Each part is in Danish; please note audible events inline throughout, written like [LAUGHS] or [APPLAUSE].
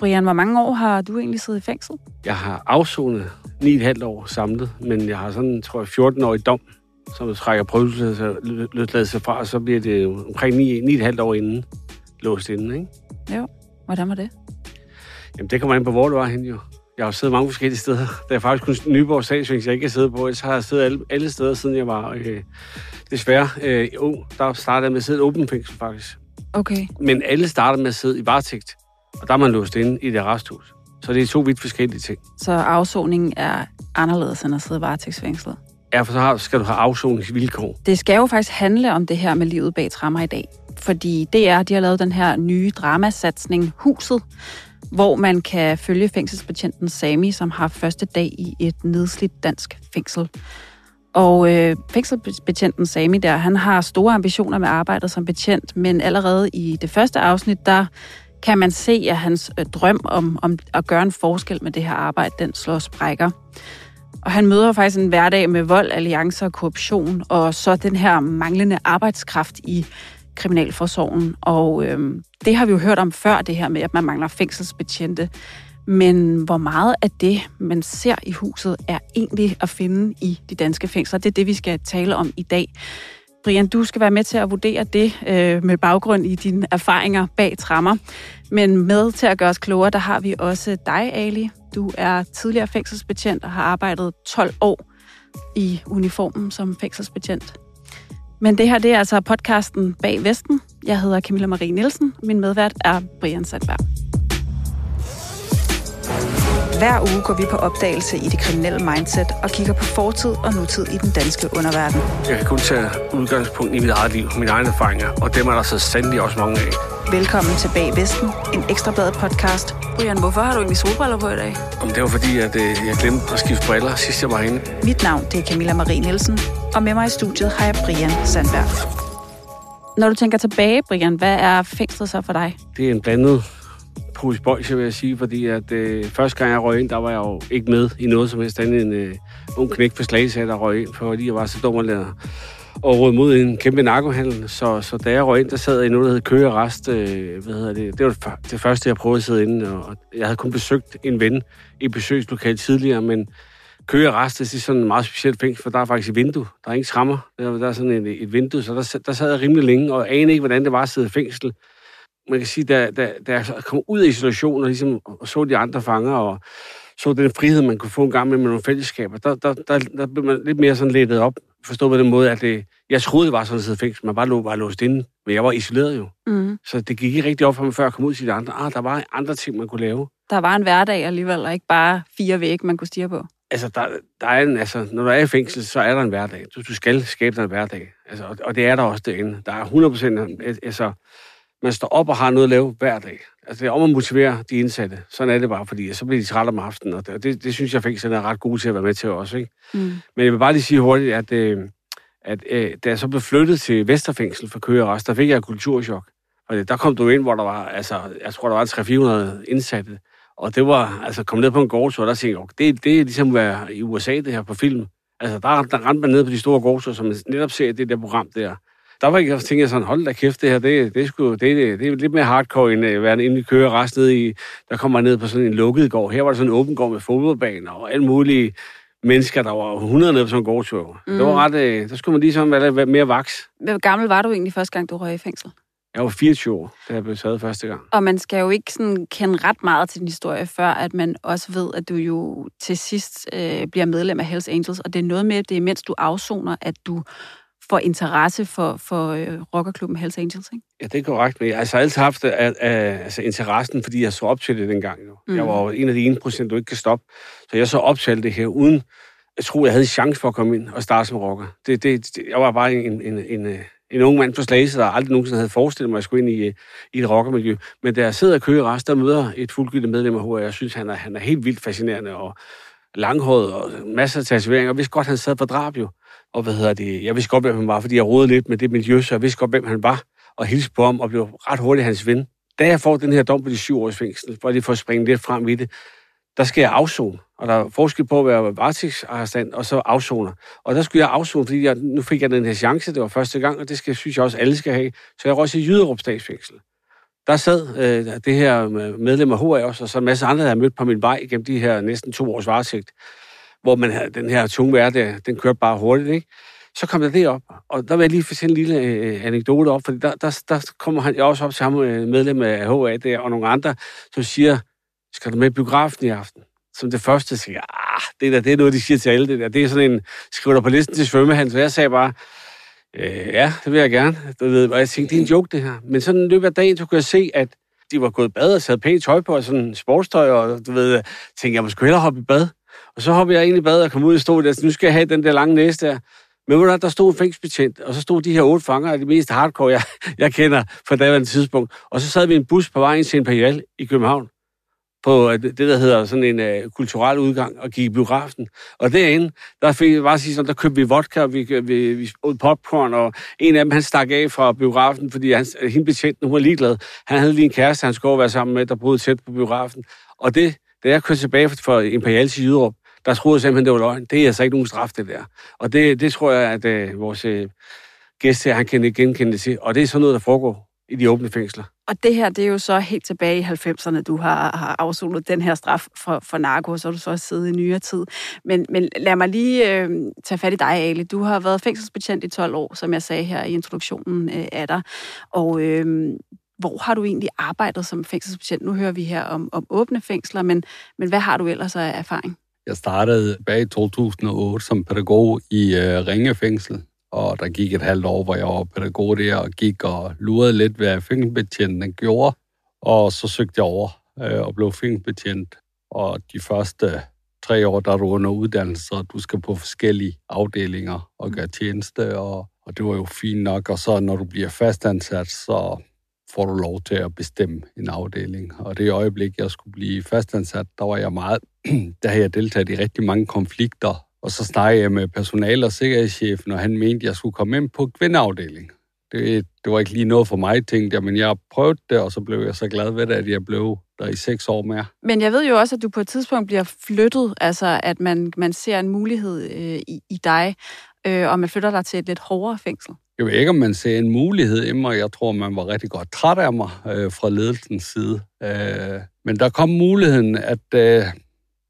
Brian, hvor mange år har du egentlig siddet i fængsel? Jeg har afsonet 9,5 år samlet, men jeg har sådan, tror jeg, 14 år i dom, som trækker prøveløsladelse fra, og så bliver det omkring 9,5 år inden låst inden, ikke? Jo. Hvordan var det? Jamen, det kommer an på, hvor du var hen, jo. Jeg har siddet mange forskellige steder. Der er faktisk kun Nyborg statsfængsel, jeg ikke har siddet på. Ellers har jeg siddet alle, alle steder, siden jeg var øh, desværre øh, ung. Der startede jeg med at sidde i åben fængsel, faktisk. Okay. Men alle starter med at sidde i varetægt. Og der er man låst inde i det arresthus. Så det er to vidt forskellige ting. Så afsoningen er anderledes end at sidde i varetægtsfængslet? Ja, for så skal du have afsoningsvilkår. Det skal jo faktisk handle om det her med livet bag trammer i dag. Fordi DR, de har lavet den her nye dramasatsning Huset, hvor man kan følge fængselsbetjenten Sami, som har første dag i et nedslidt dansk fængsel. Og øh, fængselsbetjenten Sami der, han har store ambitioner med arbejdet som betjent, men allerede i det første afsnit, der kan man se, at hans øh, drøm om, om at gøre en forskel med det her arbejde, den slår sprækker. Og han møder faktisk en hverdag med vold, alliancer og korruption, og så den her manglende arbejdskraft i Kriminalforsorgen. Og øhm, det har vi jo hørt om før, det her med, at man mangler fængselsbetjente. Men hvor meget af det, man ser i huset, er egentlig at finde i de danske fængsler? Det er det, vi skal tale om i dag. Brian, du skal være med til at vurdere det øh, med baggrund i dine erfaringer bag trammer. Men med til at gøre os klogere, der har vi også dig, Ali. Du er tidligere fængselsbetjent og har arbejdet 12 år i uniformen som fængselsbetjent. Men det her, det er altså podcasten Bag Vesten. Jeg hedder Camilla Marie Nielsen. Min medvært er Brian Sandberg. Hver uge går vi på opdagelse i det kriminelle mindset og kigger på fortid og nutid i den danske underverden. Jeg kan kun tage udgangspunkt i mit eget liv, mine egne erfaringer, og dem er der så sandelig også mange af. Velkommen til Bag Vesten, en ekstrabladet podcast. Brian, hvorfor har du egentlig solbriller på i dag? Om det var fordi, at øh, jeg glemte at skifte briller sidst jeg var inde. Mit navn det er Camilla Marie Nielsen, og med mig i studiet har jeg Brian Sandberg. Når du tænker tilbage, Brian, hvad er fængslet så for dig? Det er en blandet pose bolsje, vil jeg sige, fordi at øh, første gang jeg røg ind, der var jeg jo ikke med i noget som helst andet end øh, ung knæk for slagelse, der røg ind, fordi jeg var så dum at lade og råd mod en kæmpe narkohandel. Så, så da jeg røg ind, der sad jeg i noget, der hed køgerest. Øh, hvad hedder det? Det var det første, jeg prøvede at sidde inde. Og jeg havde kun besøgt en ven i besøgslokalet tidligere, men køgerest, det er sådan en meget speciel fængsel, for der er faktisk et vindue. Der er ingen skrammer. Der, der er sådan et, et vindue, så der, der sad jeg rimelig længe, og anede ikke, hvordan det var at sidde i fængsel man kan sige, da, da, da jeg kom ud af isolationen og, ligesom, og så de andre fanger, og så den frihed, man kunne få en gang med, med nogle fællesskaber, der, der, der, der blev man lidt mere sådan lettet op. Forstået på den måde, at det, jeg troede, det var sådan et fængsel. Man bare lå, var låst inde, men jeg var isoleret jo. Mm. Så det gik ikke rigtig op for mig, før jeg kom ud til de andre. Ah, der var andre ting, man kunne lave. Der var en hverdag alligevel, og ikke bare fire vægge, man kunne stige på. Altså, der, der er en, altså, når du er i fængsel, så er der en hverdag. Du, du skal skabe dig en hverdag. Altså, og, og, det er der også derinde. Der er 100 procent, altså, man står op og har noget at lave hver dag. Altså, det er om at motivere de indsatte. Sådan er det bare, fordi så bliver de trætte om aftenen, og det, det, synes jeg fængslet er ret gode til at være med til også. Ikke? Mm. Men jeg vil bare lige sige hurtigt, at, øh, at øh, da jeg så blev flyttet til Vesterfængsel for Køgerest, der fik jeg kulturschok. Og der kom du ind, hvor der var, altså, jeg tror, der var 300-400 indsatte. Og det var, altså, kom ned på en gårdstur, og der tænkte jeg, det, det er ligesom være i USA, det her på film. Altså, der, der rendte man ned på de store gårdstur, som netop ser det der program der der var ikke, tænkte jeg sådan, hold da kæft, det her, det, det, sgu, det, det, det er lidt mere hardcore, end at være inde i køre rest ned i, der kommer ned på sådan en lukket gård. Her var der sådan en åben gård med fodboldbaner og alle mulige mennesker, der var 100 ned på sådan en gårdtur. Mm. Det var ret, øh, der skulle man lige sådan være lidt mere vaks. Hvor gammel var du egentlig første gang, du røg i fængsel? Jeg var 24 år, da jeg blev taget første gang. Og man skal jo ikke sådan kende ret meget til din historie, før at man også ved, at du jo til sidst øh, bliver medlem af Hells Angels. Og det er noget med, det er mens du afsoner, at du får interesse for, for øh, rockerklubben Hells Angels, ikke? Ja, det er korrekt. Men jeg har altså altid haft øh, altså, interessen, fordi jeg så op til det dengang. Jo. Mm. Jeg var jo en af de ene procent, du ikke kan stoppe. Så jeg så op til det her, uden jeg tror, jeg havde en chance for at komme ind og starte som rocker. Det, det, det, jeg var bare en, en, en, øh, en ung mand på Slagelse, der aldrig nogensinde havde forestillet mig, at jeg skulle ind i, i et rockermiljø. Men da jeg sidder og kører rest, der møder et fuldgyldigt medlem af HR, jeg synes, han er, han er helt vildt fascinerende og langhåret og masser af tatoveringer. Jeg vidste godt, han sad på drab jo. Og hvad hedder det? Jeg vidste godt, hvem han var, fordi jeg rodede lidt med det miljø, så jeg vidste godt, hvem han var, og hilste på ham, og blev ret hurtigt hans ven. Da jeg får den her dom på de syv års fængsel, for lige for at springe lidt frem i det, der skal jeg afzone. Og der er forskel på at være varetægtsarrestant og så afzoner. Og der skulle jeg afzone, fordi jeg, nu fik jeg den her chance, det var første gang, og det skal, synes jeg også, alle skal have. Så jeg røg til Jyderup statsfængsel der sad øh, det her medlem af HA også, og så en masse andre, der havde mødt på min vej gennem de her næsten to års varsigt, hvor man havde den her tunge hverdag, den kørte bare hurtigt, ikke? Så kom der det op, og der vil jeg lige fortælle en lille øh, anekdote op, for der, der, der kommer han også op til ham, øh, medlem af HA der, og nogle andre, som siger, skal du med i biografen i aften? Som det første siger, ah, det, der, det er noget, de siger til alle det der. Det er sådan en, skriver der på listen til svømmehallen, så jeg sagde bare, øh, ja, det vil jeg gerne. Du ved, og jeg tænkte, det er en joke, det her. Men sådan løbet af dagen, så kunne jeg se, at de var gået bad og sad pænt tøj på, og sådan sportstøj, og du ved, tænkte, jeg måske hellere hoppe i bad. Og så hoppede jeg ind i bad og kom ud og stod der, nu skal jeg have den der lange næste der. Men hvor der stod en fængsbetjent, og så stod de her otte fanger, de mest hardcore, jeg, jeg kender fra daværende tidspunkt. Og så sad vi i en bus på vej ind til Imperial i København på øh, det, der hedder sådan en uh, kulturel udgang, og gik i biografen. Og derinde, der fik jeg bare sige sådan, der købte vi vodka, og vi, vi, vi popcorn, og en af dem, han stak af fra biografen, fordi han, hende betjenten, hun var ligeglad. Han havde lige en kæreste, han skulle være sammen med, der boede tæt på biografen. Og det, da jeg kørte tilbage for Imperial til Jyderup, der troede jeg simpelthen, det var løgn. Det er altså ikke nogen straf, det der. Og det, det tror jeg, at uh, vores uh, gæst her, han kan genkende det til. Og det er sådan noget, der foregår i de åbne fængsler. Og det her, det er jo så helt tilbage i 90'erne, du har, har afsonet den her straf for, for narko, så har du så også siddet i nyere tid. Men, men lad mig lige øh, tage fat i dig, Ali. Du har været fængselsbetjent i 12 år, som jeg sagde her i introduktionen øh, af dig. Og øh, hvor har du egentlig arbejdet som fængselsbetjent? Nu hører vi her om, om åbne fængsler, men, men hvad har du ellers af erfaring? Jeg startede bag 2008 som pædagog i øh, Ringe Fængsel og der gik et halvt år, hvor jeg var pædagog der, og gik og lurede lidt, hvad fængselsbetjenten gjorde, og så søgte jeg over øh, og blev fængselsbetjent. Og de første tre år, der er du under uddannelse, så du skal på forskellige afdelinger og gøre tjeneste, og, og det var jo fint nok. Og så når du bliver fastansat, så får du lov til at bestemme en afdeling. Og det øjeblik, jeg skulle blive fastansat, der var jeg meget, [CLEARS THROAT] der havde jeg deltaget i rigtig mange konflikter og så snakkede jeg med personal- og sikkerhedschefen, og han mente, at jeg skulle komme ind på kvindeafdeling. Det, det var ikke lige noget for mig, tænkte jeg, men jeg prøvede det, og så blev jeg så glad ved det, at jeg blev der i seks år mere. Men jeg ved jo også, at du på et tidspunkt bliver flyttet, altså at man, man ser en mulighed øh, i, i dig, øh, og man flytter dig til et lidt hårdere fængsel. Jeg ved ikke, om man ser en mulighed i mig. Jeg tror, man var rigtig godt træt af mig øh, fra ledelsens side. Øh, men der kom muligheden, at øh,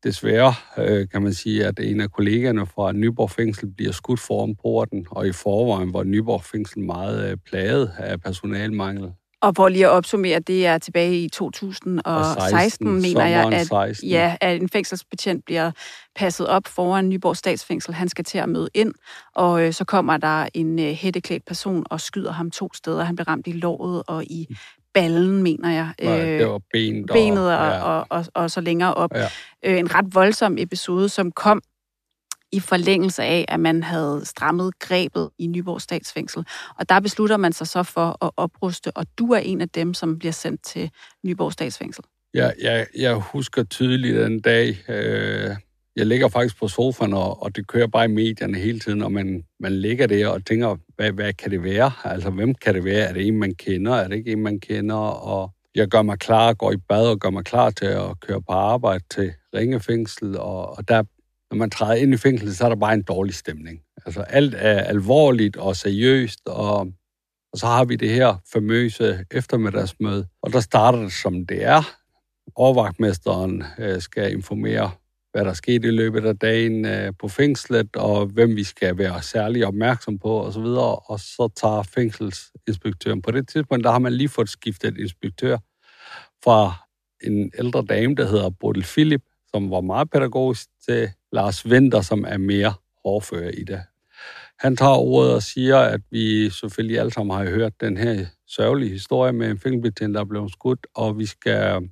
desværre øh, kan man sige, at en af kollegerne fra Nyborg Fængsel bliver skudt foran porten, og i forvejen var Nyborg Fængsel meget øh, plaget af personalmangel. Og for lige at opsummere, det er tilbage i 2016, 16, mener jeg, at, 16. ja, at en fængselsbetjent bliver passet op foran Nyborg Statsfængsel. Han skal til at møde ind, og øh, så kommer der en øh, hætteklædt person og skyder ham to steder. Han bliver ramt i låret og i ballen, mener jeg. Nej, det var benet, benet og, ja. og, og, og så længere op. Ja. Øh, en ret voldsom episode, som kom i forlængelse af, at man havde strammet grebet i Nyborg Statsfængsel. Og der beslutter man sig så for at opruste, og du er en af dem, som bliver sendt til Nyborg Statsfængsel. Ja, jeg, jeg husker tydeligt den dag, øh, jeg ligger faktisk på sofaen, og, og det kører bare i medierne hele tiden, og man, man ligger der og tænker, hvad, hvad kan det være? Altså, hvem kan det være? Er det en, man kender? Er det ikke en, man kender? Og jeg gør mig klar, går i bad og gør mig klar til at køre på arbejde til Ringefængsel, og, og der, når man træder ind i fængslet, så er der bare en dårlig stemning. Altså, alt er alvorligt og seriøst, og, og så har vi det her famøse eftermiddagsmøde, og der starter det, som det er. Overvagtmesteren øh, skal informere hvad der skete i løbet af dagen øh, på fængslet, og hvem vi skal være særlig opmærksom på osv., og, og så tager fængselsinspektøren. På det tidspunkt, der har man lige fået skiftet inspektør fra en ældre dame, der hedder Bodil Philip, som var meget pædagogisk, til Lars Winter, som er mere hårdfører i det. Han tager ordet og siger, at vi selvfølgelig alle sammen har hørt den her sørgelige historie med en fængselsbetjent, der er blevet skudt, og vi skal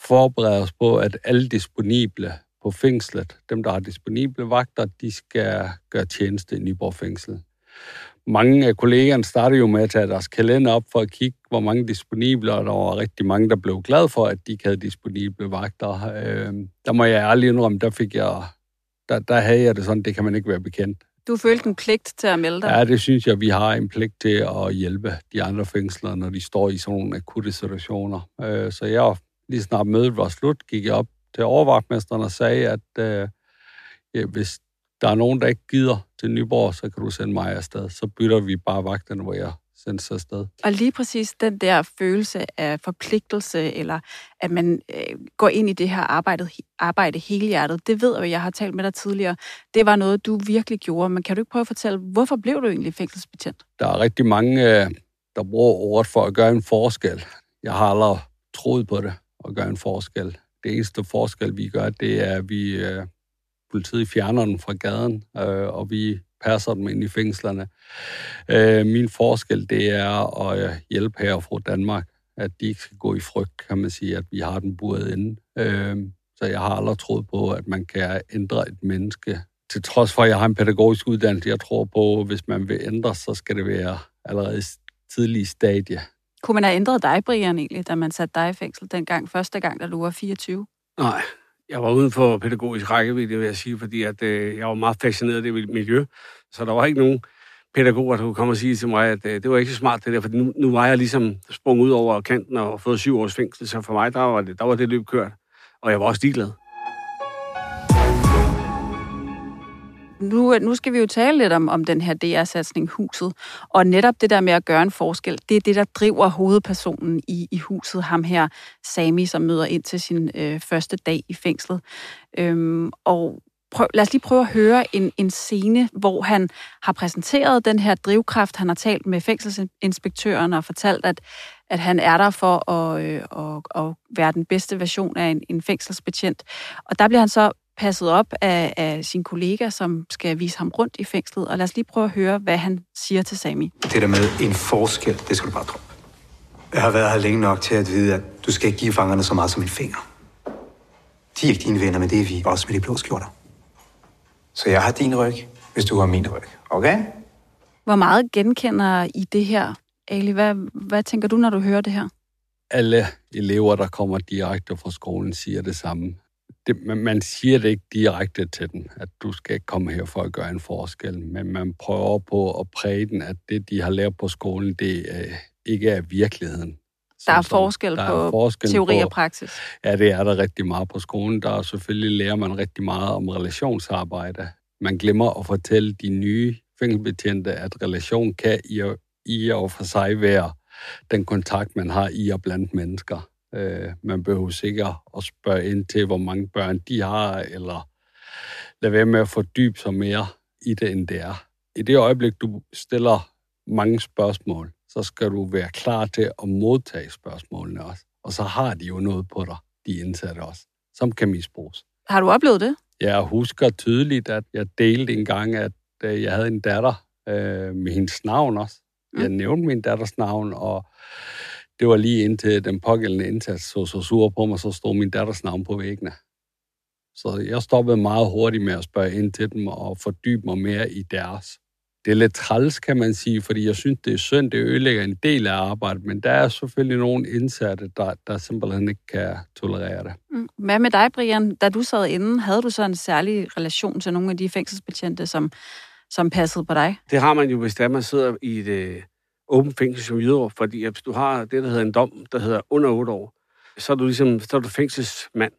forberede os på, at alle disponible på fængslet, dem der har disponible vagter, de skal gøre tjeneste i Nyborg Fængsel. Mange af kollegerne startede jo med at tage deres kalender op for at kigge, hvor mange disponible, og der var rigtig mange, der blev glade for, at de ikke havde disponible vagter. Øh, der må jeg ærligt indrømme, der fik jeg, der, der havde jeg det sådan, det kan man ikke være bekendt. Du følte en pligt til at melde dig? Ja, det synes jeg, vi har en pligt til at hjælpe de andre fængsler, når de står i sådan nogle akutte situationer. Øh, så jeg lige snart mødet var slut, gik jeg op til overvagtmesteren og sagde, at øh, ja, hvis der er nogen, der ikke gider til Nyborg, så kan du sende mig afsted. Så bytter vi bare vagterne, hvor jeg sendes afsted. Og lige præcis den der følelse af forpligtelse, eller at man øh, går ind i det her arbejde, arbejde hele hjertet, det ved jeg, jeg har talt med dig tidligere, det var noget, du virkelig gjorde. Men kan du ikke prøve at fortælle, hvorfor blev du egentlig fængselsbetjent? Der er rigtig mange, øh, der bruger ordet for at gøre en forskel. Jeg har aldrig troet på det, at gøre en forskel. Det eneste forskel, vi gør, det er, at vi øh, politiet fjerner dem fra gaden, øh, og vi passer dem ind i fængslerne. Øh, min forskel, det er at øh, hjælpe her fra Danmark, at de ikke skal gå i frygt, kan man sige, at vi har den buret inde. Øh, så jeg har aldrig troet på, at man kan ændre et menneske. Til trods for, at jeg har en pædagogisk uddannelse, jeg tror på, at hvis man vil ændre, så skal det være allerede tidlige stadie. Kunne man have ændret dig, Brian, egentlig, da man satte dig i fængsel dengang, første gang, da du var 24? Nej, jeg var uden for pædagogisk rækkevidde, vil jeg sige, fordi at, øh, jeg var meget fascineret af det miljø. Så der var ikke nogen pædagoger, der kunne komme og sige til mig, at øh, det var ikke så smart det der, for nu, nu var jeg ligesom sprunget ud over kanten og fået syv års fængsel, så for mig, der var det, der var det løb kørt. Og jeg var også ligeglad. Nu, nu skal vi jo tale lidt om, om den her DR-satsning Huset. Og netop det der med at gøre en forskel, det er det, der driver hovedpersonen i, i huset. Ham her, Sami, som møder ind til sin øh, første dag i fængslet. Øhm, og prøv, lad os lige prøve at høre en, en scene, hvor han har præsenteret den her drivkraft. Han har talt med fængselsinspektøren og fortalt, at, at han er der for at, øh, at, at være den bedste version af en, en fængselsbetjent. Og der bliver han så passet op af, af sin kollega, som skal vise ham rundt i fængslet. Og lad os lige prøve at høre, hvad han siger til Sami. Det der med en forskel, det skal du bare droppe. Jeg har været her længe nok til at vide, at du skal ikke give fangerne så meget som en finger. De er ikke dine venner, men det er vi også med de blå skjorter. Så jeg har din ryg, hvis du har min ryg. Okay? Hvor meget genkender I det her, Ali? Hvad, hvad tænker du, når du hører det her? Alle elever, der kommer direkte fra skolen, siger det samme det, man, man siger det ikke direkte til dem, at du skal ikke komme her for at gøre en forskel, men man prøver på at præge den, at det, de har lært på skolen, det øh, ikke er virkeligheden. Der er forskel der på er forskel teori og praksis. Ja, det er der rigtig meget på skolen. Der er selvfølgelig lærer man rigtig meget om relationsarbejde. Man glemmer at fortælle de nye fængselsbetjente, at relation kan i og, i og for sig være den kontakt, man har i og blandt mennesker. Øh, man behøver sikkert at spørge ind til, hvor mange børn de har, eller lade være med at fordybe sig mere i det, end det er. I det øjeblik, du stiller mange spørgsmål, så skal du være klar til at modtage spørgsmålene også. Og så har de jo noget på dig, de indsatte også, som kan misbruges. Har du oplevet det? Jeg husker tydeligt, at jeg delte en gang, at øh, jeg havde en datter øh, med hendes navn også. Jeg mm. nævnte min datters navn, og det var lige indtil den pågældende indsats så så sur på mig, så stod min datters navn på væggene. Så jeg stoppede meget hurtigt med at spørge ind til dem og fordybe mig mere i deres. Det er lidt træls, kan man sige, fordi jeg synes, det er synd, det ødelægger en del af arbejdet, men der er selvfølgelig nogle indsatte, der, der simpelthen ikke kan tolerere det. Mm. Hvad med dig, Brian? Da du sad inde, havde du så en særlig relation til nogle af de fængselsbetjente, som, som passede på dig? Det har man jo, hvis der man sidder i et åben fængsel som jyder, fordi hvis du har det, der hedder en dom, der hedder under 8 år, så er du ligesom så er du fængselsmand.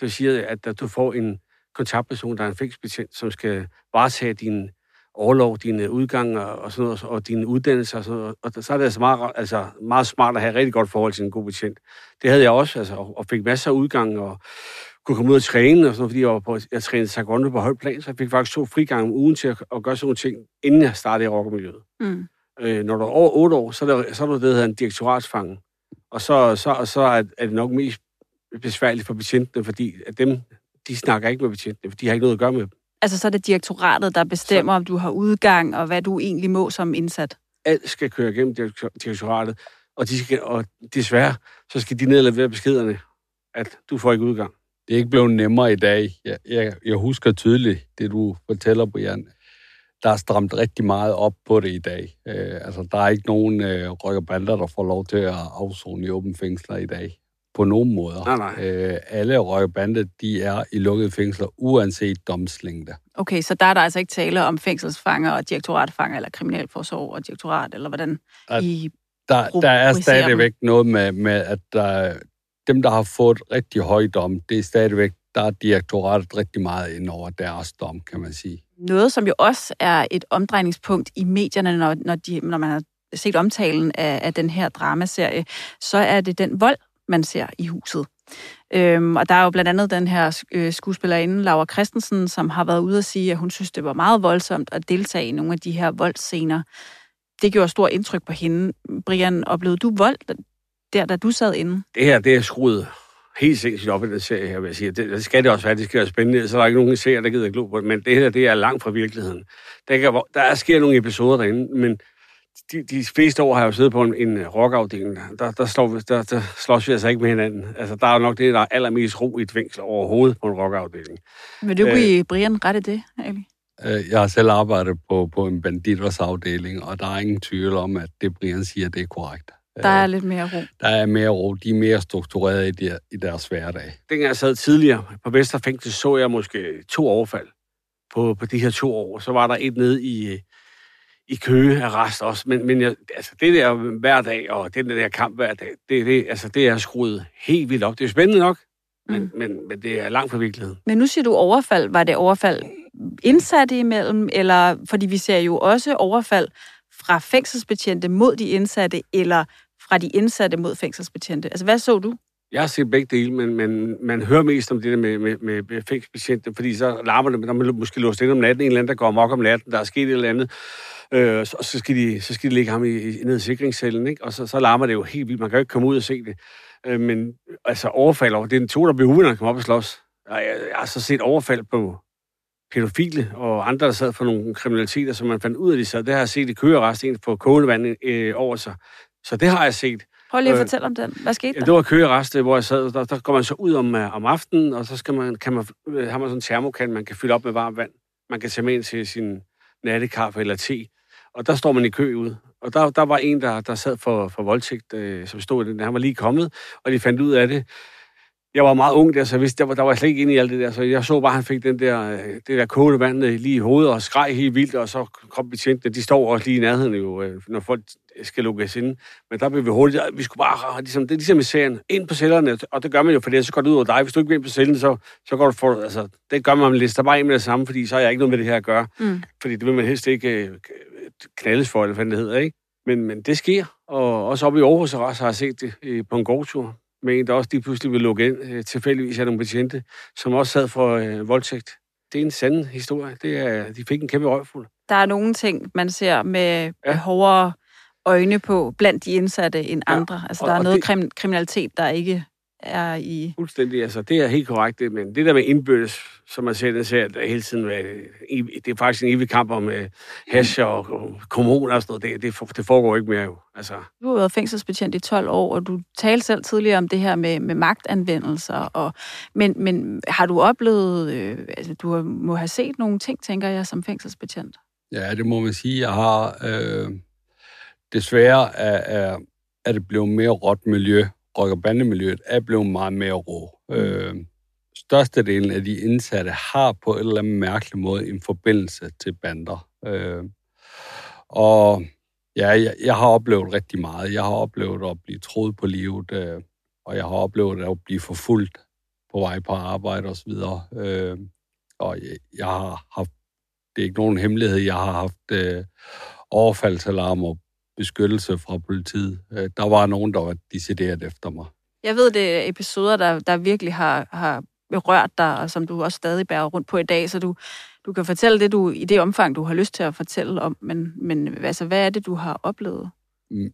Det siger, at du får en kontaktperson, der er en fængselsbetjent, som skal varetage din overlov, dine udgange og sådan noget, og dine uddannelser og sådan noget. Og så er det altså meget, altså meget smart at have et rigtig godt forhold til en god betjent. Det havde jeg også, altså, og fik masser af udgang, og kunne komme ud og træne, og sådan noget, fordi jeg, var på, jeg trænede taekwondo på højt plan, så jeg fik faktisk to frigange om ugen til at, at gøre sådan nogle ting, inden jeg startede i rockermiljøet. Mm. Øh, når du er over 8 år, så er, der, så er du det, der hedder en direktoratsfange. Og så, så, så er, er det nok mest besværligt for betjentene, fordi at dem, de snakker ikke med betjentene, for de har ikke noget at gøre med dem. Altså så er det direktoratet, der bestemmer, så, om du har udgang, og hvad du egentlig må som indsat? Alt skal køre igennem direktoratet, og, de skal, og desværre, så skal de nedlevere beskederne, at du får ikke udgang. Det er ikke blevet nemmere i dag. Jeg, jeg, jeg husker tydeligt det, du fortæller, Brian der er stramt rigtig meget op på det i dag. Øh, altså, der er ikke nogen øh, røkkerbander, der får lov til at afzone i åbent fængsler i dag. På nogen måder. Nej, nej. Øh, alle røkkerbander, de er i lukkede fængsler, uanset domslængde. Okay, så der er der altså ikke tale om fængselsfanger og direktoratfanger, eller kriminalforsorg og direktorat, eller hvordan at, I der, der er stadigvæk dem. noget med, med at der, dem, der har fået rigtig høj dom, det er stadigvæk, der er direktoratet rigtig meget ind over deres dom, kan man sige noget, som jo også er et omdrejningspunkt i medierne, når, når, de, når man har set omtalen af, af den her dramaserie, så er det den vold, man ser i huset. Øhm, og der er jo blandt andet den her øh, skuespillerinde, Laura Christensen, som har været ude at sige, at hun synes, det var meget voldsomt at deltage i nogle af de her voldscener. Det gjorde stor indtryk på hende. Brian, oplevede du vold der, da du sad inde? Det her, det er skruet helt sindssygt op i den serie her, vil jeg sige. Det, det skal det også være, det skal være spændende, så der er ikke nogen serie, der gider glo på det, men det her, det er langt fra virkeligheden. Der, kan, der sker nogle episoder derinde, men de, de fleste år har jeg jo siddet på en, en rockafdeling. Der, der, slår, der, der slås vi altså ikke med hinanden. Altså, der er nok det, der er allermest ro i et fængsel overhovedet på en rockafdeling. Vil du give øh, Brian ret i det, Ali? Øh, jeg har selv arbejdet på, på en banditers-afdeling, og der er ingen tvivl om, at det Brian siger, det er korrekt. Der er lidt mere ro. Der er mere ro. De er mere strukturerede i, der, i deres hverdag. Dengang jeg sad tidligere på Vesterfængsel, så jeg måske to overfald på, på de her to år. Så var der et nede i, i Køge arrest også. Men, men jeg, altså, det der hver dag, og den der kamp hver dag, det, det, altså, det er skruet helt vildt op. Det er spændende nok, men, mm. men, men det er langt fra virkeligheden. Men nu siger du overfald. Var det overfald indsatte imellem, eller fordi vi ser jo også overfald fra fængselsbetjente mod de indsatte, eller fra de indsatte mod fængselsbetjente. Altså, hvad så du? Jeg har set begge dele, men, men man hører mest om det der med, med, med, fængselsbetjente, fordi så larmer det, når man måske låst ind om natten, en eller anden, der går amok om natten, der er sket et eller andet, øh, og så skal, de, så skal de lægge ham i, i, ned i sikringscellen, ikke? og så, så larmer det jo helt vildt. Man kan jo ikke komme ud og se det. Øh, men altså overfald over, det er en to, der bliver uvenner, når kommer op og slås. Jeg, jeg, jeg har så set overfald på pædofile og andre, der sad for nogle kriminaliteter, som man fandt ud af, de sad. Det har jeg set i køgerest, en på kogende øh, over sig. Så det har jeg set. Prøv lige at øh, fortælle om den. Hvad skete der? Det var køgerest, hvor jeg sad. Der, der går man så ud om, uh, om aftenen, og så skal man, kan man, uh, har man sådan en termokan, man kan fylde op med varmt vand. Man kan tage med ind til sin nattekaffe eller te. Og der står man i kø ud. Og der, der var en, der, der sad for, for voldtægt, øh, som stod i den. Han var lige kommet, og de fandt ud af det jeg var meget ung der, så jeg vidste, der var, der var slet ikke inde i alt det der. Så jeg så bare, at han fik den der, øh, det der kogende vand øh, lige i hovedet og skreg helt vildt, og så kom betjentene. De står også lige i nærheden jo, øh, når folk skal lukkes ind. Men der blev vi hurtigt, vi skulle bare, ligesom, det er ligesom i serien, ind på cellerne, og det gør man jo, for det så går det ud over dig. Hvis du ikke vil ind på cellen, så, så går du for, altså, det gør man, man lister bare ind med det samme, fordi så har jeg ikke noget med det her at gøre. Mm. Fordi det vil man helst ikke knaldes for, eller hvad det hedder, ikke? Men, men det sker, og også oppe i Aarhus har jeg set det på en gårdtur med en, der også lige pludselig vil lukke ind, øh, tilfældigvis af nogle betjente, som også sad for øh, voldtægt. Det er en sand historie. Det er, de fik en kæmpe røgfuld. Der er nogle ting, man ser med ja. hårdere øjne på blandt de indsatte end ja. andre. Altså, der og, er noget det, kriminalitet, der ikke er i... Fuldstændig, altså det er helt korrekt, men det der med indbyrdes, som man ser, det ser der hele tiden, det er faktisk en evig kamp om uh, hash og, og kommuner og sådan noget, det, det, det foregår ikke mere jo. Altså. Du har været fængselsbetjent i 12 år, og du talte selv tidligere om det her med, med magtanvendelser, og, men, men har du oplevet, øh, altså du må have set nogle ting, tænker jeg, som fængselsbetjent? Ja, det må man sige. Jeg har øh, desværre er, er, er det blevet mere råt miljø rock- og bandemiljøet er blevet meget mere rå. Mm. Øh, størstedelen af de indsatte har på en eller anden mærkelig måde en forbindelse til bander. Øh, og ja, jeg, jeg har oplevet rigtig meget. Jeg har oplevet at blive troet på livet, øh, og jeg har oplevet at blive forfulgt på vej på arbejde osv. Øh, og jeg, jeg har haft, det er ikke nogen hemmelighed, jeg har haft øh, overfaldsalarmer beskyttelse fra politiet. Øh, der var nogen, der var decideret efter mig. Jeg ved, det er episoder, der, der virkelig har, har berørt dig, og som du også stadig bærer rundt på i dag, så du, du kan fortælle det, du i det omfang, du har lyst til at fortælle om, men, men altså, hvad er det, du har oplevet? Mm.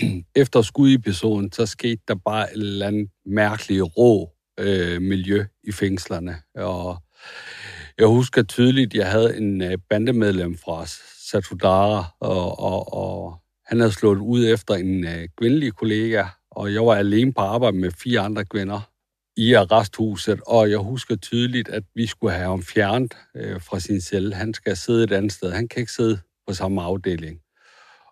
[CLEARS THROAT] Efter skudepisoden, så skete der bare et eller andet mærkeligt rå øh, miljø i fængslerne, og jeg husker tydeligt, jeg havde en øh, bandemedlem fra Satudara, og, og, og han havde slået ud efter en øh, kvindelig kollega, og jeg var alene på arbejde med fire andre kvinder i arresthuset, og jeg husker tydeligt, at vi skulle have ham fjernet øh, fra sin celle. Han skal sidde et andet sted. Han kan ikke sidde på samme afdeling.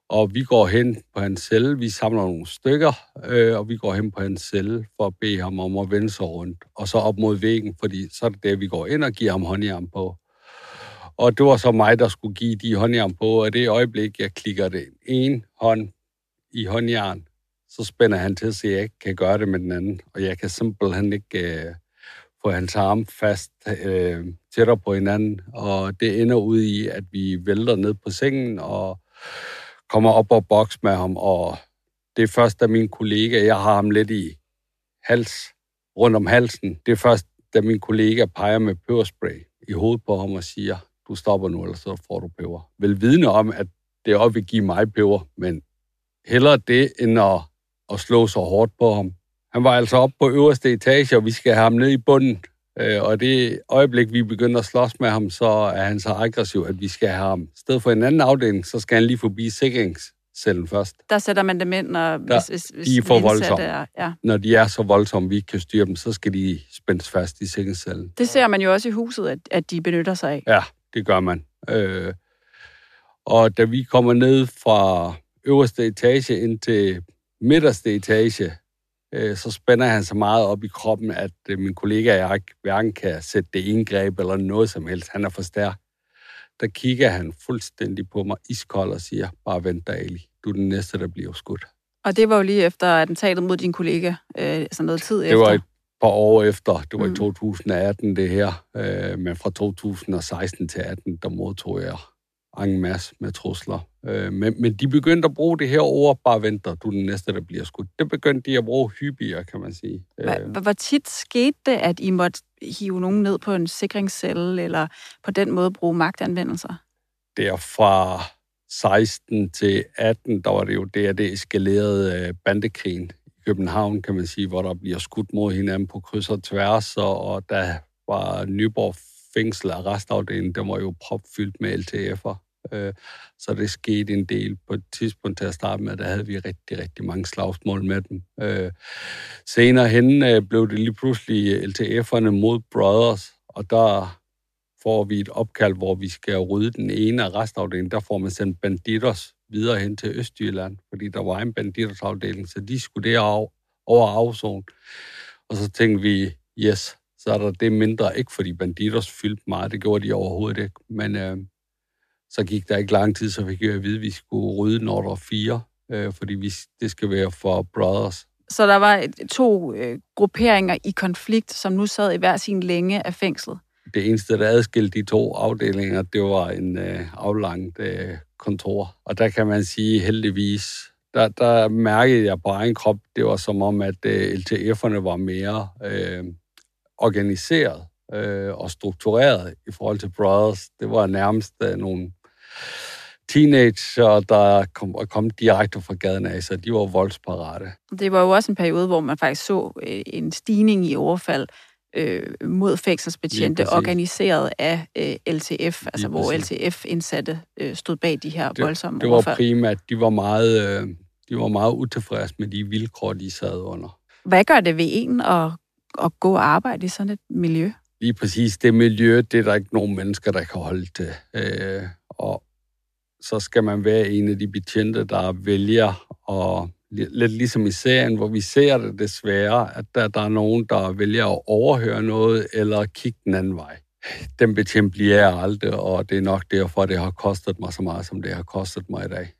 Og vi går hen på hans celle, vi samler nogle stykker, øh, og vi går hen på hans celle for at bede ham om at vende sig rundt, og så op mod væggen, fordi så er det der, vi går ind og giver ham håndjern på. Og det var så mig, der skulle give de håndjern på, og det øjeblik, jeg klikker det en hånd i håndjern, så spænder han til, så jeg ikke kan gøre det med den anden. Og jeg kan simpelthen ikke øh, få hans arm fast øh, tættere på hinanden. Og det ender ud i, at vi vælter ned på sengen og kommer op og boks med ham, og det er først, da min kollega, jeg har ham lidt i hals, rundt om halsen, det er først, da min kollega peger med peberspray i hovedet på ham og siger, du stopper nu, eller så får du peber. Vel vidne om, at det også vil give mig peber, men hellere det, end at, at slå så hårdt på ham. Han var altså oppe på øverste etage, og vi skal have ham ned i bunden. Øh, og det øjeblik, vi begynder at slås med ham, så er han så aggressiv, at vi skal have ham. I stedet for en anden afdeling, så skal han lige forbi sikringscellen først. Der sætter man dem ind, når, Der, hvis, hvis, hvis de er for voldsomme. Er, ja. Når de er så voldsomme, vi ikke kan styre dem, så skal de spændes fast i sikringscellen. Det ser man jo også i huset, at, at de benytter sig af. Ja, det gør man. Øh, og da vi kommer ned fra øverste etage ind til midterste etage, øh, så spænder han så meget op i kroppen, at øh, min kollega og jeg ikke hverken kan sætte det indgreb eller noget som helst. Han er for stærk. Der kigger han fuldstændig på mig iskold og siger, bare vent dig, Ali. Du er den næste, der bliver skudt. Og det var jo lige efter attentatet mod din kollega, øh, altså noget tid Det efter. var et par år efter. Det var Mm. i 2018, det her. Øh, men fra 2016 til 18, der modtog jeg en masse med trusler. Øh, men, men de begyndte at bruge det her ord, bare venter, du er den næste, der bliver skudt. Det begyndte de at bruge hyppigere, kan man sige. Hvor, Øh, hvor- tit skete det, at I måtte hive nogen ned på en sikringscelle, eller på den måde bruge magtanvendelser? der fra 16 til 18, der var det jo der, det eskalerede øh, bandekrigen København, kan man sige, hvor der bliver skudt mod hinanden på kryds og tværs, og, og der var Nyborg fængsel arrestafdelingen, der var jo propfyldt med LTF'er. Øh, så det skete en del på et tidspunkt til at starte med, der havde vi rigtig, rigtig mange slagsmål med dem. Øh, senere hen øh, blev det lige pludselig LTF'erne mod Brothers, og der får vi et opkald, hvor vi skal rydde den ene arrestafdeling. Der får man sendt banditers videre hen til Østjylland, fordi der var en banditersafdeling, så de skulle derover over afzone. Og så tænkte vi, yes, så er der det mindre, ikke fordi banditers fyldte meget, det gjorde de overhovedet ikke, men øh, så gik der ikke lang tid, så fik jeg at vide, at vi skulle rydde Nordre 4, øh, fordi vi, det skal være for Brothers. Så der var to øh, grupperinger i konflikt, som nu sad i hver sin længe af fængslet. det eneste, der adskilte de to afdelinger, det var en øh, aflangt øh, kontor. Og der kan man sige heldigvis, der, der mærkede jeg på egen krop, det var som om, at øh, LTF'erne var mere øh, organiseret øh, og struktureret i forhold til Brothers. Det var nærmest øh, nogle teenager, der kom, kom direkte fra gaden af, så de var voldsparate. Det var jo også en periode, hvor man faktisk så øh, en stigning i overfald øh, mod fængselsbetjente, Lige præcis. organiseret af øh, LTF, altså hvor præcis. LTF-indsatte øh, stod bag de her Det- voldsomme Det var overfald. primært, de var meget, øh, de var meget utilfredse med de vilkår, de sad under. Hvad gør det ved en at, at gå og arbejde i sådan et miljø? lige præcis det miljø, det er der ikke nogen mennesker, der kan holde til. Øh, og så skal man være en af de betjente, der vælger, li- lidt ligesom i serien, hvor vi ser det desværre, at der, der er nogen, der vælger at overhøre noget, eller kigge den anden vej. Den betjent bliver jeg aldrig, og det er nok derfor, det har kostet mig så meget, som det har kostet mig i dag.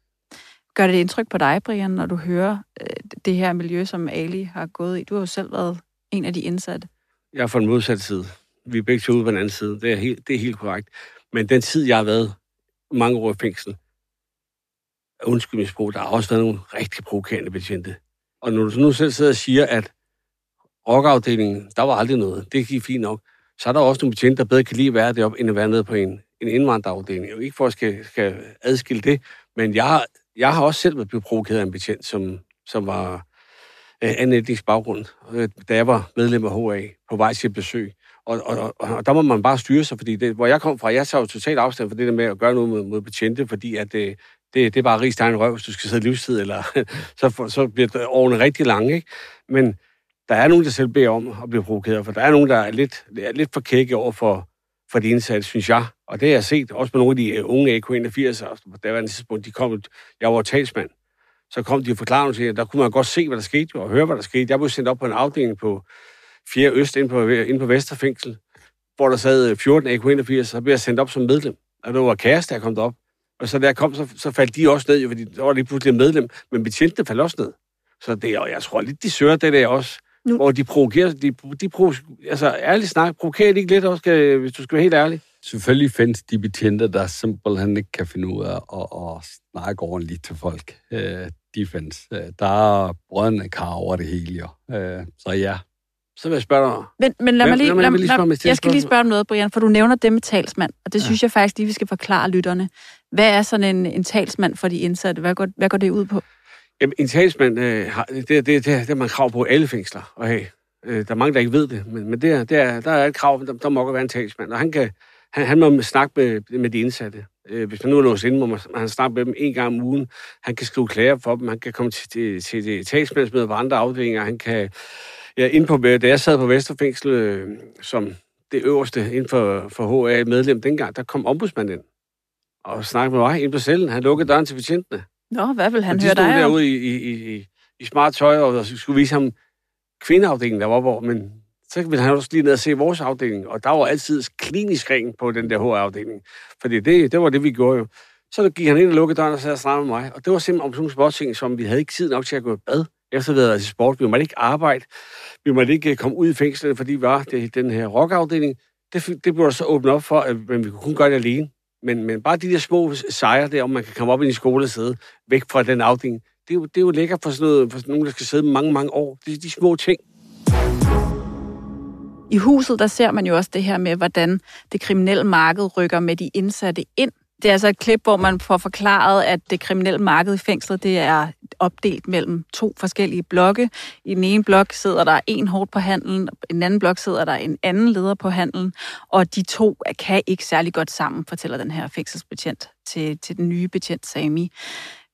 Gør det indtryk på dig, Brian, når du hører øh, det her miljø, som Ali har gået i? Du har jo selv været en af de indsatte. Jeg er fra den modsatte side. Vi er begge to ude på den anden side. Det er, helt, det er helt korrekt. Men den tid, jeg har været mange år i fængsel, undskyld mit sprog, der har også været nogle rigtig provokerende betjente. Og når du så nu selv sidder og siger, at rockafdelingen, der var aldrig noget, det gik fint nok, så er der også nogle betjente, der bedre kan lide at være deroppe, end at være nede på en, en indvandrerafdeling. Ikke for at skal, skal adskille det, men jeg, jeg har også selv blevet provokeret af en betjent, som, som var øh, anden etnisk baggrund, øh, da jeg var medlem af HA på vej til et besøg. Og, og, og, og der må man bare styre sig, fordi det, hvor jeg kom fra, jeg tager jo totalt afstand for det der med at gøre noget mod, mod betjente, fordi at øh, det, det er bare rigs egen røv, hvis du skal sidde livstid, eller [LAUGHS] så, så bliver årene rigtig lange, ikke? Men der er nogen, der selv beder om at blive provokeret, for der er nogen, der er lidt, er lidt for kække over for, for de indsatte, synes jeg. Og det har jeg set, også med nogle af de øh, unge AK-81, og på daværende tidspunkt, de kom, jeg var talsmand, så kom de og forklarede til, at der kunne man godt se, hvad der skete, og høre, hvad der skete. Jeg blev sendt op på en afdeling på 4. Øst, ind på, ind på Vesterfængsel, hvor der sad øh, 14 AK-81, så blev jeg sendt op som medlem. Og det var kæreste, der kom derop. Og så da jeg kom, så, så faldt de også ned, jo, fordi der var lige pludselig medlem, men betjentene faldt også ned. Så det, og jeg tror lidt, de søger det der også, Nu- hvor de provokerer, de, de provo, altså ærligt snak, provokerer de ikke lidt også, hvis du skal være helt ærlig? selvfølgelig findes de betjente, der simpelthen ikke kan finde ud af at, at snakke ordentligt til folk. Øh, de findes. Øh, der er brødende kar over det hele, jo. Øh, så ja. Så vil jeg spørge dig. Men, men lad mig lige, Lad lad, lige spørge til jeg skal lige spørge om noget, Brian, for du nævner det med talsmand, og det Ja. synes jeg faktisk lige, vi skal forklare lytterne. Hvad er sådan en, en talsmand for de indsatte? Hvad går, hvad går det ud på? Jamen, en talsmand, øh, har, det, det, det, det har man krav på alle fængsler at have. Øh, der er mange, der ikke ved det, men, men det er, det er, der er et krav, der, der må godt være en talsmand, og han, kan, han, han må snakke med, med de indsatte. Øh, hvis man nu er låst inde, må man, man snakke med dem en gang om ugen. Han kan skrive klager for dem, han kan komme til, til, til det talsmandsmøde på andre afdelinger, han kan... Ja, inde på, da jeg sad på Vesterfængsel øh, som det øverste inden for, for HA medlem dengang, der kom ombudsmanden ind og snakkede med mig ind på cellen. Han lukkede døren til betjentene. Nå, hvad vil han og de høre stod dig om? derude i, i, i, i, smart tøj, og skulle vise ham kvindeafdelingen, der var hvor, men så ville han også lige ned og se vores afdeling, og der var altid klinisk ring på den der HR-afdeling. Fordi det, det var det, vi gjorde jo. Så gik han ind og lukkede døren og sad og med mig, og det var simpelthen om sådan nogle sportsting, som vi havde ikke tid nok til at gå i bad. Efter vi havde været til sport, vi måtte ikke arbejde, vi måtte ikke øh, komme ud i fængslet, fordi vi var det, den her rockafdeling. Det, det blev der så åbnet op for, at men vi kunne kun gøre det alene. Men, men bare de der små sejre der, om man kan komme op i en skole og sidde væk fra den afdeling, det er jo, det er jo lækkert for sådan, noget, for sådan nogen, der skal sidde mange, mange år. Det er de små ting. I huset, der ser man jo også det her med, hvordan det kriminelle marked rykker med de indsatte ind. Det er altså et klip, hvor man får forklaret, at det kriminelle marked i fængslet, det er opdelt mellem to forskellige blokke. I den ene blok sidder der en hårdt på handelen, i den anden blok sidder der en anden leder på handelen, og de to kan ikke særlig godt sammen, fortæller den her fængselsbetjent til, til den nye betjent Sami.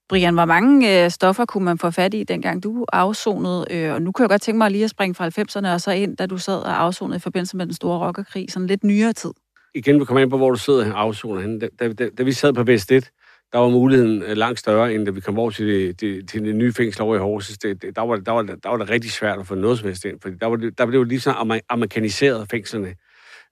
Brian, hvor mange øh, stoffer kunne man få fat i, dengang du afsonede? Øh, og nu kan jeg godt tænke mig lige at springe fra 90'erne og så ind, da du sad og afsonede i forbindelse med den store rockerkrig, sådan lidt nyere tid. Igen, vi kommer ind på, hvor du sidder og afsoner henne. Da, da, da, da vi sad på Vest 1, der var muligheden øh, langt større, end da vi kom over til det, det, til det nye fængsel over i Horsens. Det, det, der, var, der, var, der var det rigtig svært at få noget som helst ind, fordi der, var der blev det lige så amer- amerikaniseret fængslerne.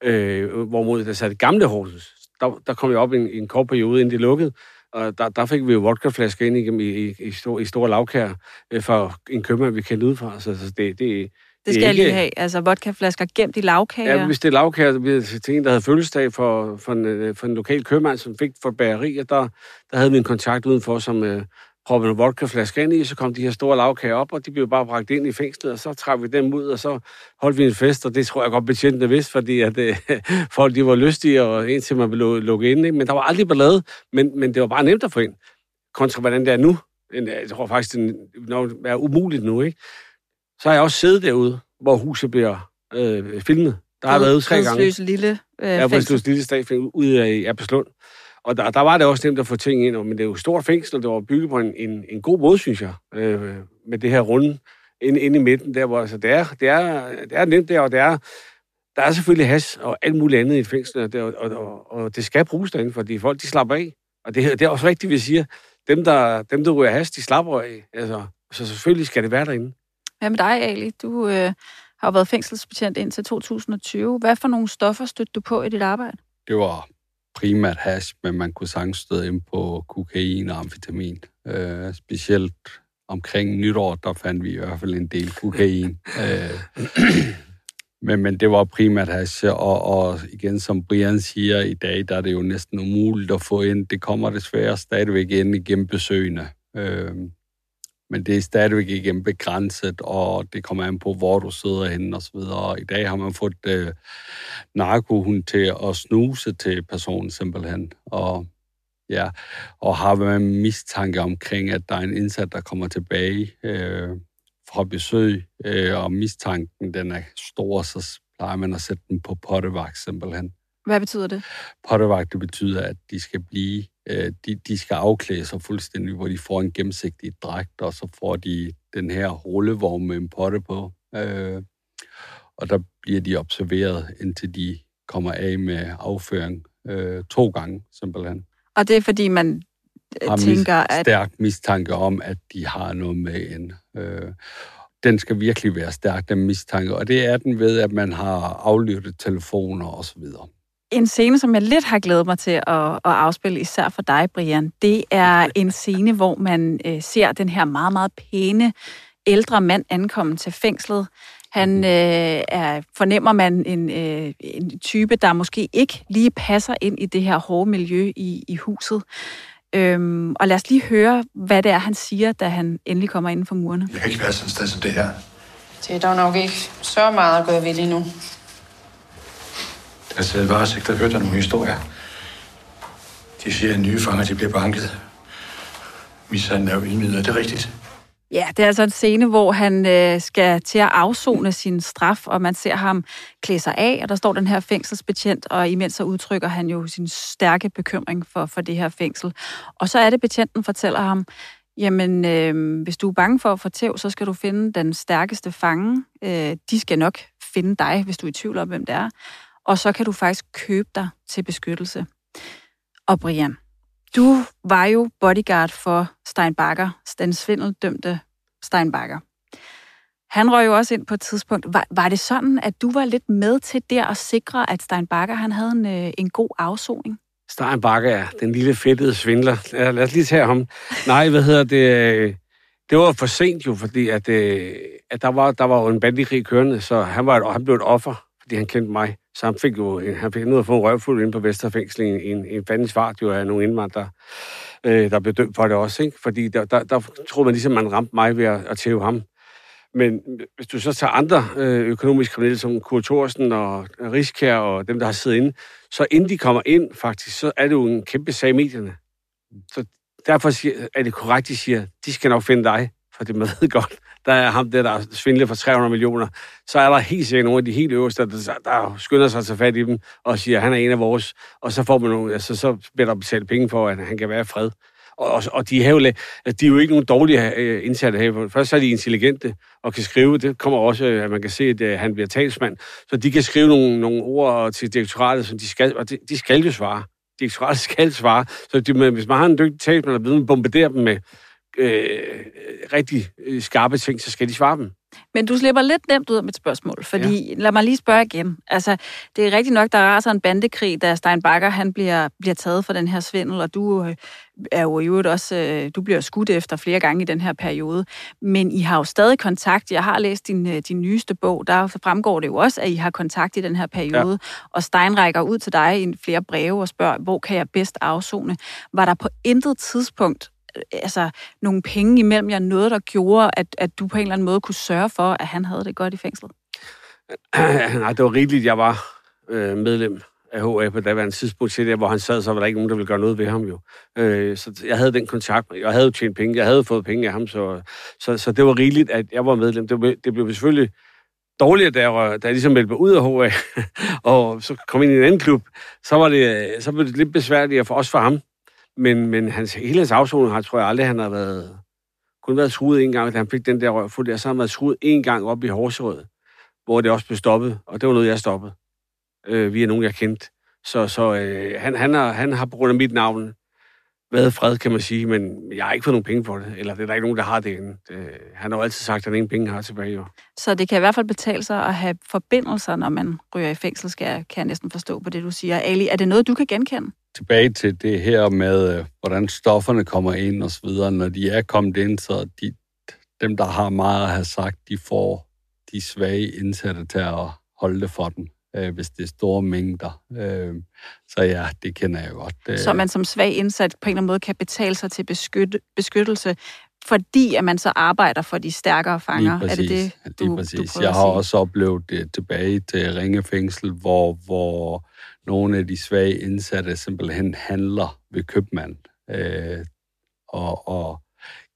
Øh, hvorimod der satte gamle Horsens, der, der kom jeg op i en, i en kort periode, inden det lukkede, og der, der fik vi jo vodkaflasker ind i, i, i, i, store, i store lavkær øh, for en købmand, vi kendte ud fra. Så, så det, det, det skal er jeg lige ikke- have. Altså vodkaflasker gemt i lavkager. Ja, hvis det er lavkær, så bliver det til en, der havde fødselsdag for, for, en, øh, for en lokal købmand, som fik for bageri, og der, der havde vi en kontakt udenfor, som øh, proppede nogle vodkaflasker ind i, så kom de her store lavkager op, og de blev bare bragt ind i fængslet, og så trak vi dem ud, og så holdt vi en fest, og det tror jeg godt betjentene vidste, fordi at, øh, [LAUGHS] folk de var lystige, og indtil man blev lukket ind. Ikke? Men der var aldrig ballade, men, men det var bare nemt at få ind. Kontra hvordan det er nu. En- Jeg tror faktisk, det er umuligt nu. Ikke? Så har jeg også siddet derude, hvor huset bliver øh, filmet. Der har været tre gange. Lille øh, Ja, lille stadfængsel ude af Aberslund. Og der, der var det også nemt at få ting ind, men det er jo et stort fængsel, og det var bygget på en, en, en god måde, synes jeg, øh, med det her runde inde, inde i midten der, hvor altså, det, er, det, er, det er nemt der, og det er, der er selvfølgelig has og alt muligt andet i et fængsel, og og, og, og det skal bruges derinde, fordi folk de slapper af. Og det, det er også rigtigt, vi siger, dem der, dem, der ryger has, de slapper af. Altså, så selvfølgelig skal det være derinde. Hvad med dig, Ali? Du øh, har været fængselsbetjent indtil 2020. Hvad for nogle stoffer stødte du på i dit arbejde? Det var primært hash, men man kunne sagtens støde ind på kokain og amfetamin. Øh, specielt omkring nytår, der fandt vi i hvert fald en del kokain. øh, men, men det var primært hash, og, og igen, som Brian siger, i dag, der er det jo næsten umuligt at få ind. Det kommer desværre stadigvæk ind igennem besøgende. Øh, men det er stadigvæk igennem begrænset, og det kommer an på, hvor du sidder henne og så videre. I dag har man fået øh, narkohund til at snuse til personen simpelthen. Og, ja, og har man mistanke omkring, at der er en indsat, der kommer tilbage øh, fra besøg, øh, og mistanken den er stor, så plejer man at sætte den på pottevagt simpelthen. Hvad betyder det? Pottevagt, det betyder, at de skal blive, øh, de, de skal afklæde sig fuldstændig, hvor de får en gennemsigtig dragt, og så får de den her rullevogn med en potte på. Øh, og der bliver de observeret, indtil de kommer af med afføring øh, to gange, simpelthen. Og det er, fordi man øh, Har mis- tænker, at stærk mistanke om, at de har noget med ind. Øh, den skal virkelig være stærk, den mistanke, og det er den ved, at man har aflyttet telefoner osv. en scene, som jeg lidt har glædet mig til at, at afspille, især for dig, Brian, det er en scene, hvor man øh, ser den her meget, meget pæne ældre mand ankomme til fængslet. Han øh, er, fornemmer man en, øh, en type, der måske ikke lige passer ind i det her hårde miljø i, i huset. Øhm, og lad os lige høre, hvad det er, han siger, da han endelig kommer inden for murene. Jeg kan ikke være sådan et sted som det her. Det er dog nok ikke så meget at gøre ved lige nu. Jeg sad varesigt og hørte nogle historier. De siger, at nye fanger de bliver banket. Mishandlen er jo ydmyget, er det rigtigt? Ja, det er altså en scene, hvor han øh, skal til at afzone sin straf, og man ser ham klæde sig af, og der står den her fængselsbetjent, og imens så udtrykker han jo sin stærke bekymring for, for det her fængsel. Og så er det, betjenten fortæller ham, jamen, øh, hvis du er bange for at få tæv, så skal du finde den stærkeste fange. Øh, de skal nok finde dig, hvis du er i tvivl om, hvem det er. Og så kan du faktisk købe dig til beskyttelse. Og Brian, du var jo bodyguard for Steinbacher, den svindeldømte Steinbacher. Han røg jo også ind på et tidspunkt. Var, var det sådan, at du var lidt med til der at sikre, at Steinbacher han havde en, øh, en god afsoning? Steinbacher er den lille fedtede svindler. Ja, lad os lige tage ham. Nej, hvad hedder det? Det var for sent jo, fordi at, øh, at der, var, der var jo en bandekrig kørende, så han, var et, han blev et offer, fordi han kendte mig. Så han fik jo han fik noget at få en røvfuld ind på Vesterfængsel i en, en fandens fart jo af nogle indvandrere, øh, der blev dømt for det også. Ikke? Fordi der, der, der troede man ligesom, man ramte mig ved at, at tæve ham. Men hvis du så tager andre øh, økonomiske kriminelle, som Kurt Thorsen og Riskær og dem, der har siddet inde, så inden de kommer ind faktisk, så er det jo en kæmpe sag i medierne. Så derfor er det korrekt, de siger, de skal nok finde dig, for det man ved godt, der er ham der, der svindler for 300 millioner, så er der helt sikkert nogle af de helt øverste, der, der skynder sig at tage fat i dem og siger, at han er en af vores, og så får man nogle, altså, så bliver der betalt penge for, at han kan være i fred. Og, og, og de, er jo, de er jo ikke nogen dårlige øh, indsatte her. Først er de intelligente og kan skrive. Det kommer også, øh, at man kan se, at øh, han bliver talsmand. Så de kan skrive nogle, nogle ord til direktoratet, som de skal, og de, de skal jo svare. Direktoratet [LAUGHS] skal svare. Så de, hvis man har en dygtig talsmand, og bombarderer dem med øh, rigtig øh, skarpe ting, så skal de svare dem. Men du slipper lidt nemt ud af mit spørgsmål, fordi ja. lad mig lige spørge igen. Altså, det er rigtigt nok, der raser en bandekrig, da Steinbacher han bliver, bliver taget for den her svindel, og du øh, er jo i øvrigt også, øh, du bliver skudt efter flere gange i den her periode. Men I har jo stadig kontakt. Jeg har læst din, din nyeste bog, der fremgår det jo også, at I har kontakt i den her periode. Ja. Og Stein rækker ud til dig i flere breve og spørger, hvor kan jeg bedst afzone? Var der på intet tidspunkt Øh, altså, nogle penge imellem jer, noget, der gjorde, at, at du på en eller anden måde kunne sørge for, at han havde det godt i fængslet? [CLEARS THROAT] Nej, det var rigeligt, jeg var øh, medlem af HA på daværende tidspunkt til det, hvor han sad, så var der ikke nogen, der ville gøre noget ved ham jo. Øh, så jeg havde den kontakt, jeg havde jo tjent penge, jeg havde fået penge af ham, så, så, så det var rigeligt, at jeg var medlem. Det, blev, det blev selvfølgelig dårligere, da jeg, da jeg ligesom meldte mig ud af HA, [LAUGHS] og så kom ind i en anden klub, så var det, øh, så blev det lidt besværligt for os for ham, men, men hans, hele hans afsoning har, tror jeg aldrig, han har været, kun været truet en gang, da han fik den der røv fuld, så har han været truet en gang op i Horsrød, hvor det også blev stoppet, og det var noget, jeg stoppede, øh, via nogen, jeg kendte. Så, så øh, han, han, har, han har på grund af mit navn været fred, kan man sige, men jeg har ikke fået nogen penge for det, eller det er der ikke nogen, der har det inden. Det, han har jo altid sagt, at han ingen penge har tilbage. Jo. Så det kan i hvert fald betale sig at have forbindelser, når man ryger i fængsel, skal jeg, kan jeg næsten forstå på det, du siger. Ali, er det noget, du kan genkende? Tilbage til det her med, øh, hvordan stofferne kommer ind og så videre. Når de er kommet ind, så de, dem, der har meget at have sagt, de får de svage indsatte til at holde det for dem, øh, hvis det er store mængder. Øh, så ja, det kender jeg godt. Øh. Så man som svag indsat på en eller anden måde kan betale sig til beskytte, beskyttelse, fordi at man så arbejder for de stærkere fanger. Lige præcis. Er det det, du, præcis. du Jeg har også oplevet det tilbage til Ringefængsel, hvor, hvor nogle af de svage indsatte simpelthen handler ved købmand øh, og, og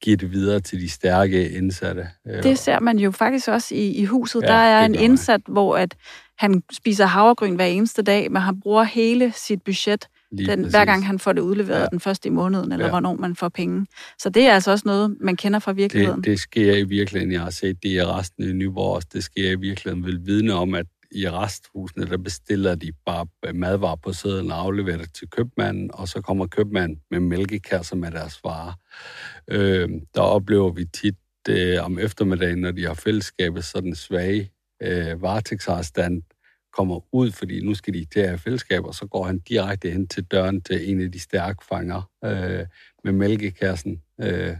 giver det videre til de stærke indsatte. Øh, det ser man jo faktisk også i, i huset. Ja, der er en indsat, hvor at han spiser havregryn hver eneste dag, men han bruger hele sit budget den, hver gang han får det udleveret ja. den første i måneden, eller ja. hvornår man får penge. Så det er altså også noget, man kender fra virkeligheden. Det, det sker i virkeligheden. Jeg har set det i resten i Nyborg også. Det sker i virkeligheden. Vil vidne om, at i resthusene, der bestiller de bare madvarer på sæden og afleverer det til købmanden, og så kommer købmanden med mælkekasser med deres varer. Øh, der oplever vi tit øh, om eftermiddagen, når de har fællesskabet, så den svage øh, varetægtsarrestant kommer ud, fordi nu skal de til at have fællesskab, og så går han direkte hen til døren til en af de stærke fanger øh, med mælkekassen øh,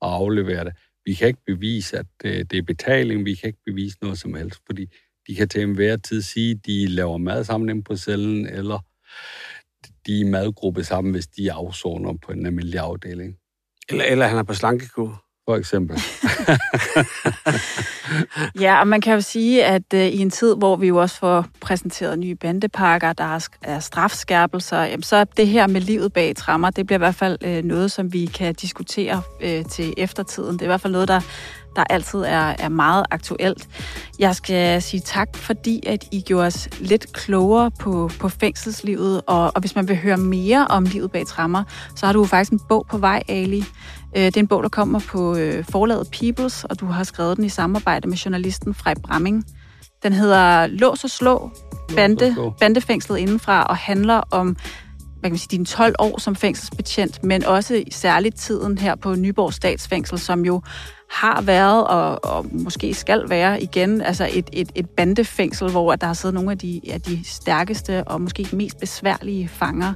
og afleverer det. vi kan ikke bevise, at det, det er betaling, vi kan ikke bevise noget som helst, fordi de kan til enhver tid sige, at de laver mad sammen inde på cellen, eller de er madgruppe sammen, hvis de afsoner på en almindelig afdeling. Eller, eller han er på slankekur. For eksempel. [LAUGHS] ja, og man kan jo sige, at øh, i en tid, hvor vi jo også får præsenteret nye bandepakker, der er, er strafskærpelser, jamen, så er det her med livet bag trammer, det bliver i hvert fald øh, noget, som vi kan diskutere øh, til eftertiden. Det er i hvert fald noget, der der altid er, er meget aktuelt. Jeg skal sige tak, fordi at I gjorde os lidt klogere på, på fængselslivet, og, og hvis man vil høre mere om livet bag trammer, så har du faktisk en bog på vej, Ali. Øh, det er en bog, der kommer på øh, forlaget Peoples, og du har skrevet den i samarbejde med journalisten Frej Bramming. Den hedder Lås og Slå, bande, bandefængslet indenfra, og handler om hvad kan man sige, dine 12 år som fængselsbetjent, men også særligt tiden her på Nyborg Statsfængsel, som jo har været og, og måske skal være igen altså et, et, et bandefængsel, hvor der har siddet nogle af de, af de stærkeste og måske mest besværlige fanger,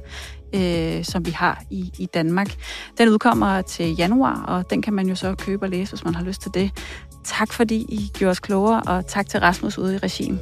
øh, som vi har i, i Danmark. Den udkommer til januar, og den kan man jo så købe og læse, hvis man har lyst til det. Tak fordi I gjorde os klogere, og tak til Rasmus ude i regien.